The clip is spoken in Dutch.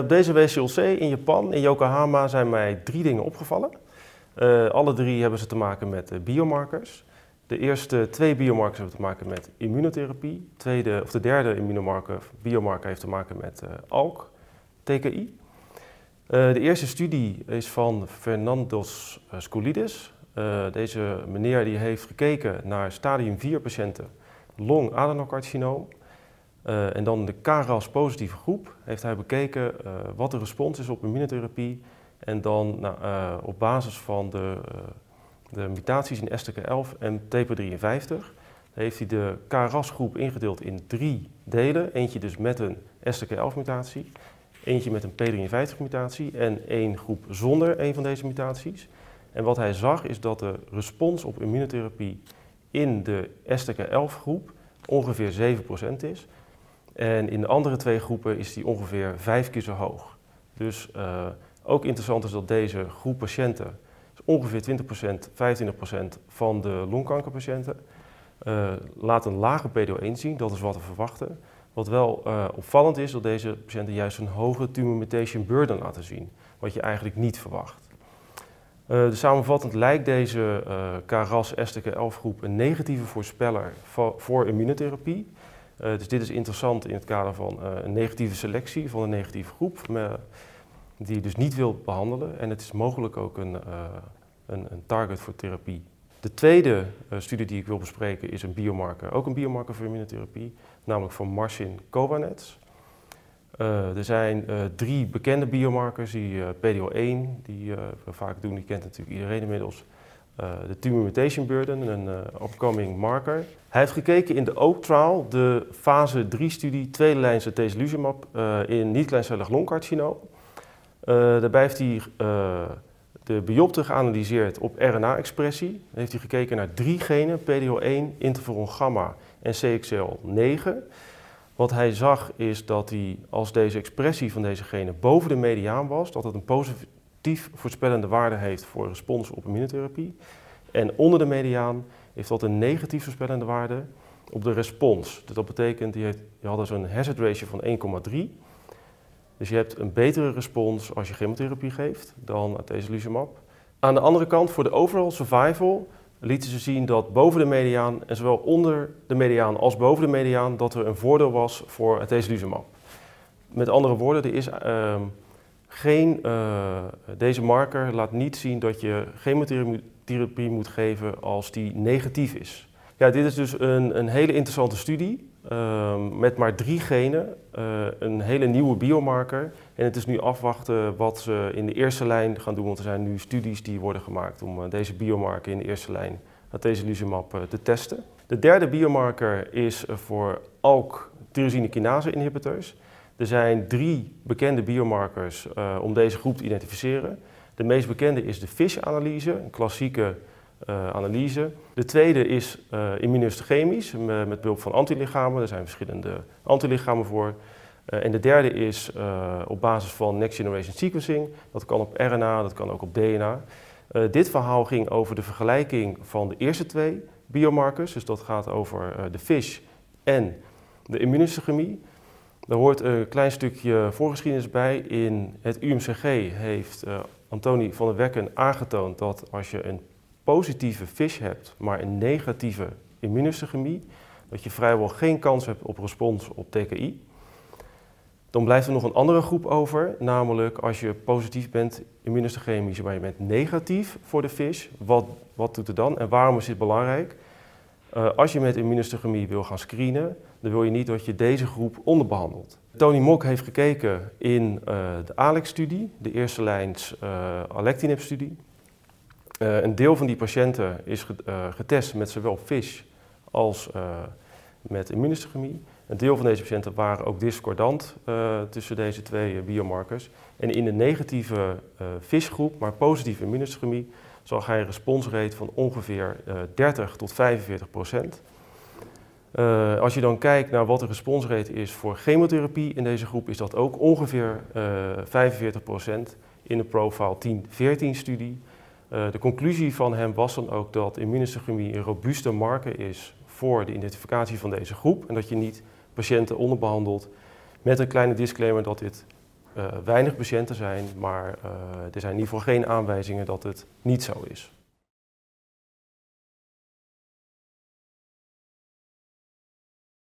Op deze WCLC in Japan, in Yokohama, zijn mij drie dingen opgevallen. Uh, alle drie hebben ze te maken met uh, biomarkers. De eerste twee biomarkers hebben te maken met immunotherapie. Tweede, of de derde immunomarker, biomarker heeft te maken met ALK, TKI. de eerste studie is van Fernandos Skoulidis. deze meneer die heeft gekeken naar stadium 4 patiënten long-adenocarcinoom. Uh, en dan de KRAS-positieve groep heeft hij bekeken uh, wat de respons is op immunotherapie. En dan nou, uh, op basis van de, de mutaties in STK11 en TP53 heeft hij de KRAS-groep ingedeeld in drie delen. Eentje dus met een STK11-mutatie, eentje met een P53-mutatie en één groep zonder een van deze mutaties. En wat hij zag is dat de respons op immunotherapie in de STK11-groep ongeveer 7% is. En in de andere twee groepen is die ongeveer vijf keer zo hoog. Dus uh, ook interessant is dat deze groep patiënten, dus ongeveer 20%, 25% van de longkankerpatiënten, uh, laat een lage PDO1 zien. Dat is wat we verwachten. Wat wel uh, opvallend is, dat deze patiënten juist een hoge tumor mutation burden laten zien. Wat je eigenlijk niet verwacht. Dus samenvattend lijkt deze KRAS STK11 groep een negatieve voorspeller voor, voor immunotherapie. Uh, dus dit is interessant in het kader van een negatieve selectie van een negatieve groep die je dus niet wilt behandelen. En het is mogelijk ook een, een, een target voor therapie. De tweede studie die ik wil bespreken is een biomarker, ook een biomarker voor immunotherapie, namelijk van Marcin Kovanets. Er zijn drie bekende biomarkers, die uh, PDO1, die we vaak doen, die kent natuurlijk iedereen inmiddels. De tumor mutation burden, een upcoming marker. Hij heeft gekeken in de OAK trial, de fase 3-studie, tweede lijnse tesiluzumab in niet-kleincellig longcarcinoom. daarbij heeft hij de biopte geanalyseerd op RNA-expressie. heeft hij gekeken naar drie genen, PDO1, interferon gamma en CXL9. Wat hij zag is dat hij, als deze expressie van deze gene boven de mediaan was, dat het een positief voorspellende waarde heeft voor respons op immunotherapie. En onder de mediaan heeft dat een negatief voorspellende waarde op de respons. Dus dat betekent, die, heeft, die hadden zo'n hazard ratio van 1,3. Dus je hebt een betere respons als je chemotherapie geeft dan atezolizumab. Aan de andere kant, voor de overall survival lieten ze zien dat boven de mediaan en zowel onder de mediaan als boven de mediaan dat er een voordeel was voor atezolizumab. Met andere woorden, er is uh, geen, uh, deze marker laat niet zien dat je chemotherapie moet geven als die negatief is. Ja, dit is dus een, een hele interessante studie uh, met maar drie genen, uh, een hele nieuwe biomarker. En het is nu afwachten wat ze in de eerste lijn gaan doen, want er zijn nu studies die worden gemaakt om uh, deze biomarker in de eerste lijn, atezolizumab, uh, te testen. De derde biomarker is voor ALK tyrosine kinase inhibitors. Er zijn drie bekende biomarkers om deze groep te identificeren. De meest bekende is de FISH-analyse, een klassieke uh, analyse. De tweede is uh, met behulp van antilichamen. Er zijn verschillende antilichamen voor. En de derde is op basis van next generation sequencing. Dat kan op RNA, dat kan ook op DNA. dit verhaal ging over de vergelijking van de eerste twee biomarkers. Dus dat gaat over de FISH en de immunohistochemie. Daar hoort een klein stukje voorgeschiedenis bij. In het UMCG heeft Antoni van der Wekken aangetoond dat als je een positieve fish hebt, maar een negatieve immunohistochemie, dat je vrijwel geen kans hebt op respons op TKI. Dan blijft er nog een andere groep over, namelijk als je positief bent immunohistochemisch, maar je bent negatief voor de fish, wat, wat doet het dan en waarom is dit belangrijk? Uh, als je met immunohistochemie wil gaan screenen, dan wil je niet dat je deze groep onderbehandelt. Tony Mok heeft gekeken in uh, de ALEX-studie, de eerste lijns uh, alectinib-studie. Uh, een deel van die patiënten is getest met zowel FISH als met immunohistochemie. Een deel van deze patiënten waren ook discordant tussen deze twee biomarkers. En in de negatieve FISH-groep, maar positieve immunohistochemie, zag hij een responsrate van ongeveer 30 tot 45 procent. Als je dan kijkt naar wat de responsrate is voor chemotherapie in deze groep, is dat ook ongeveer 45 procent in de Profile 10-14 studie. Uh, de conclusie van hem was dan ook dat immunohistochemie een robuuste marker is voor de identificatie van deze groep en dat je niet patiënten onderbehandelt met een kleine disclaimer dat dit weinig patiënten zijn, maar er zijn in ieder geval geen aanwijzingen dat het niet zo is.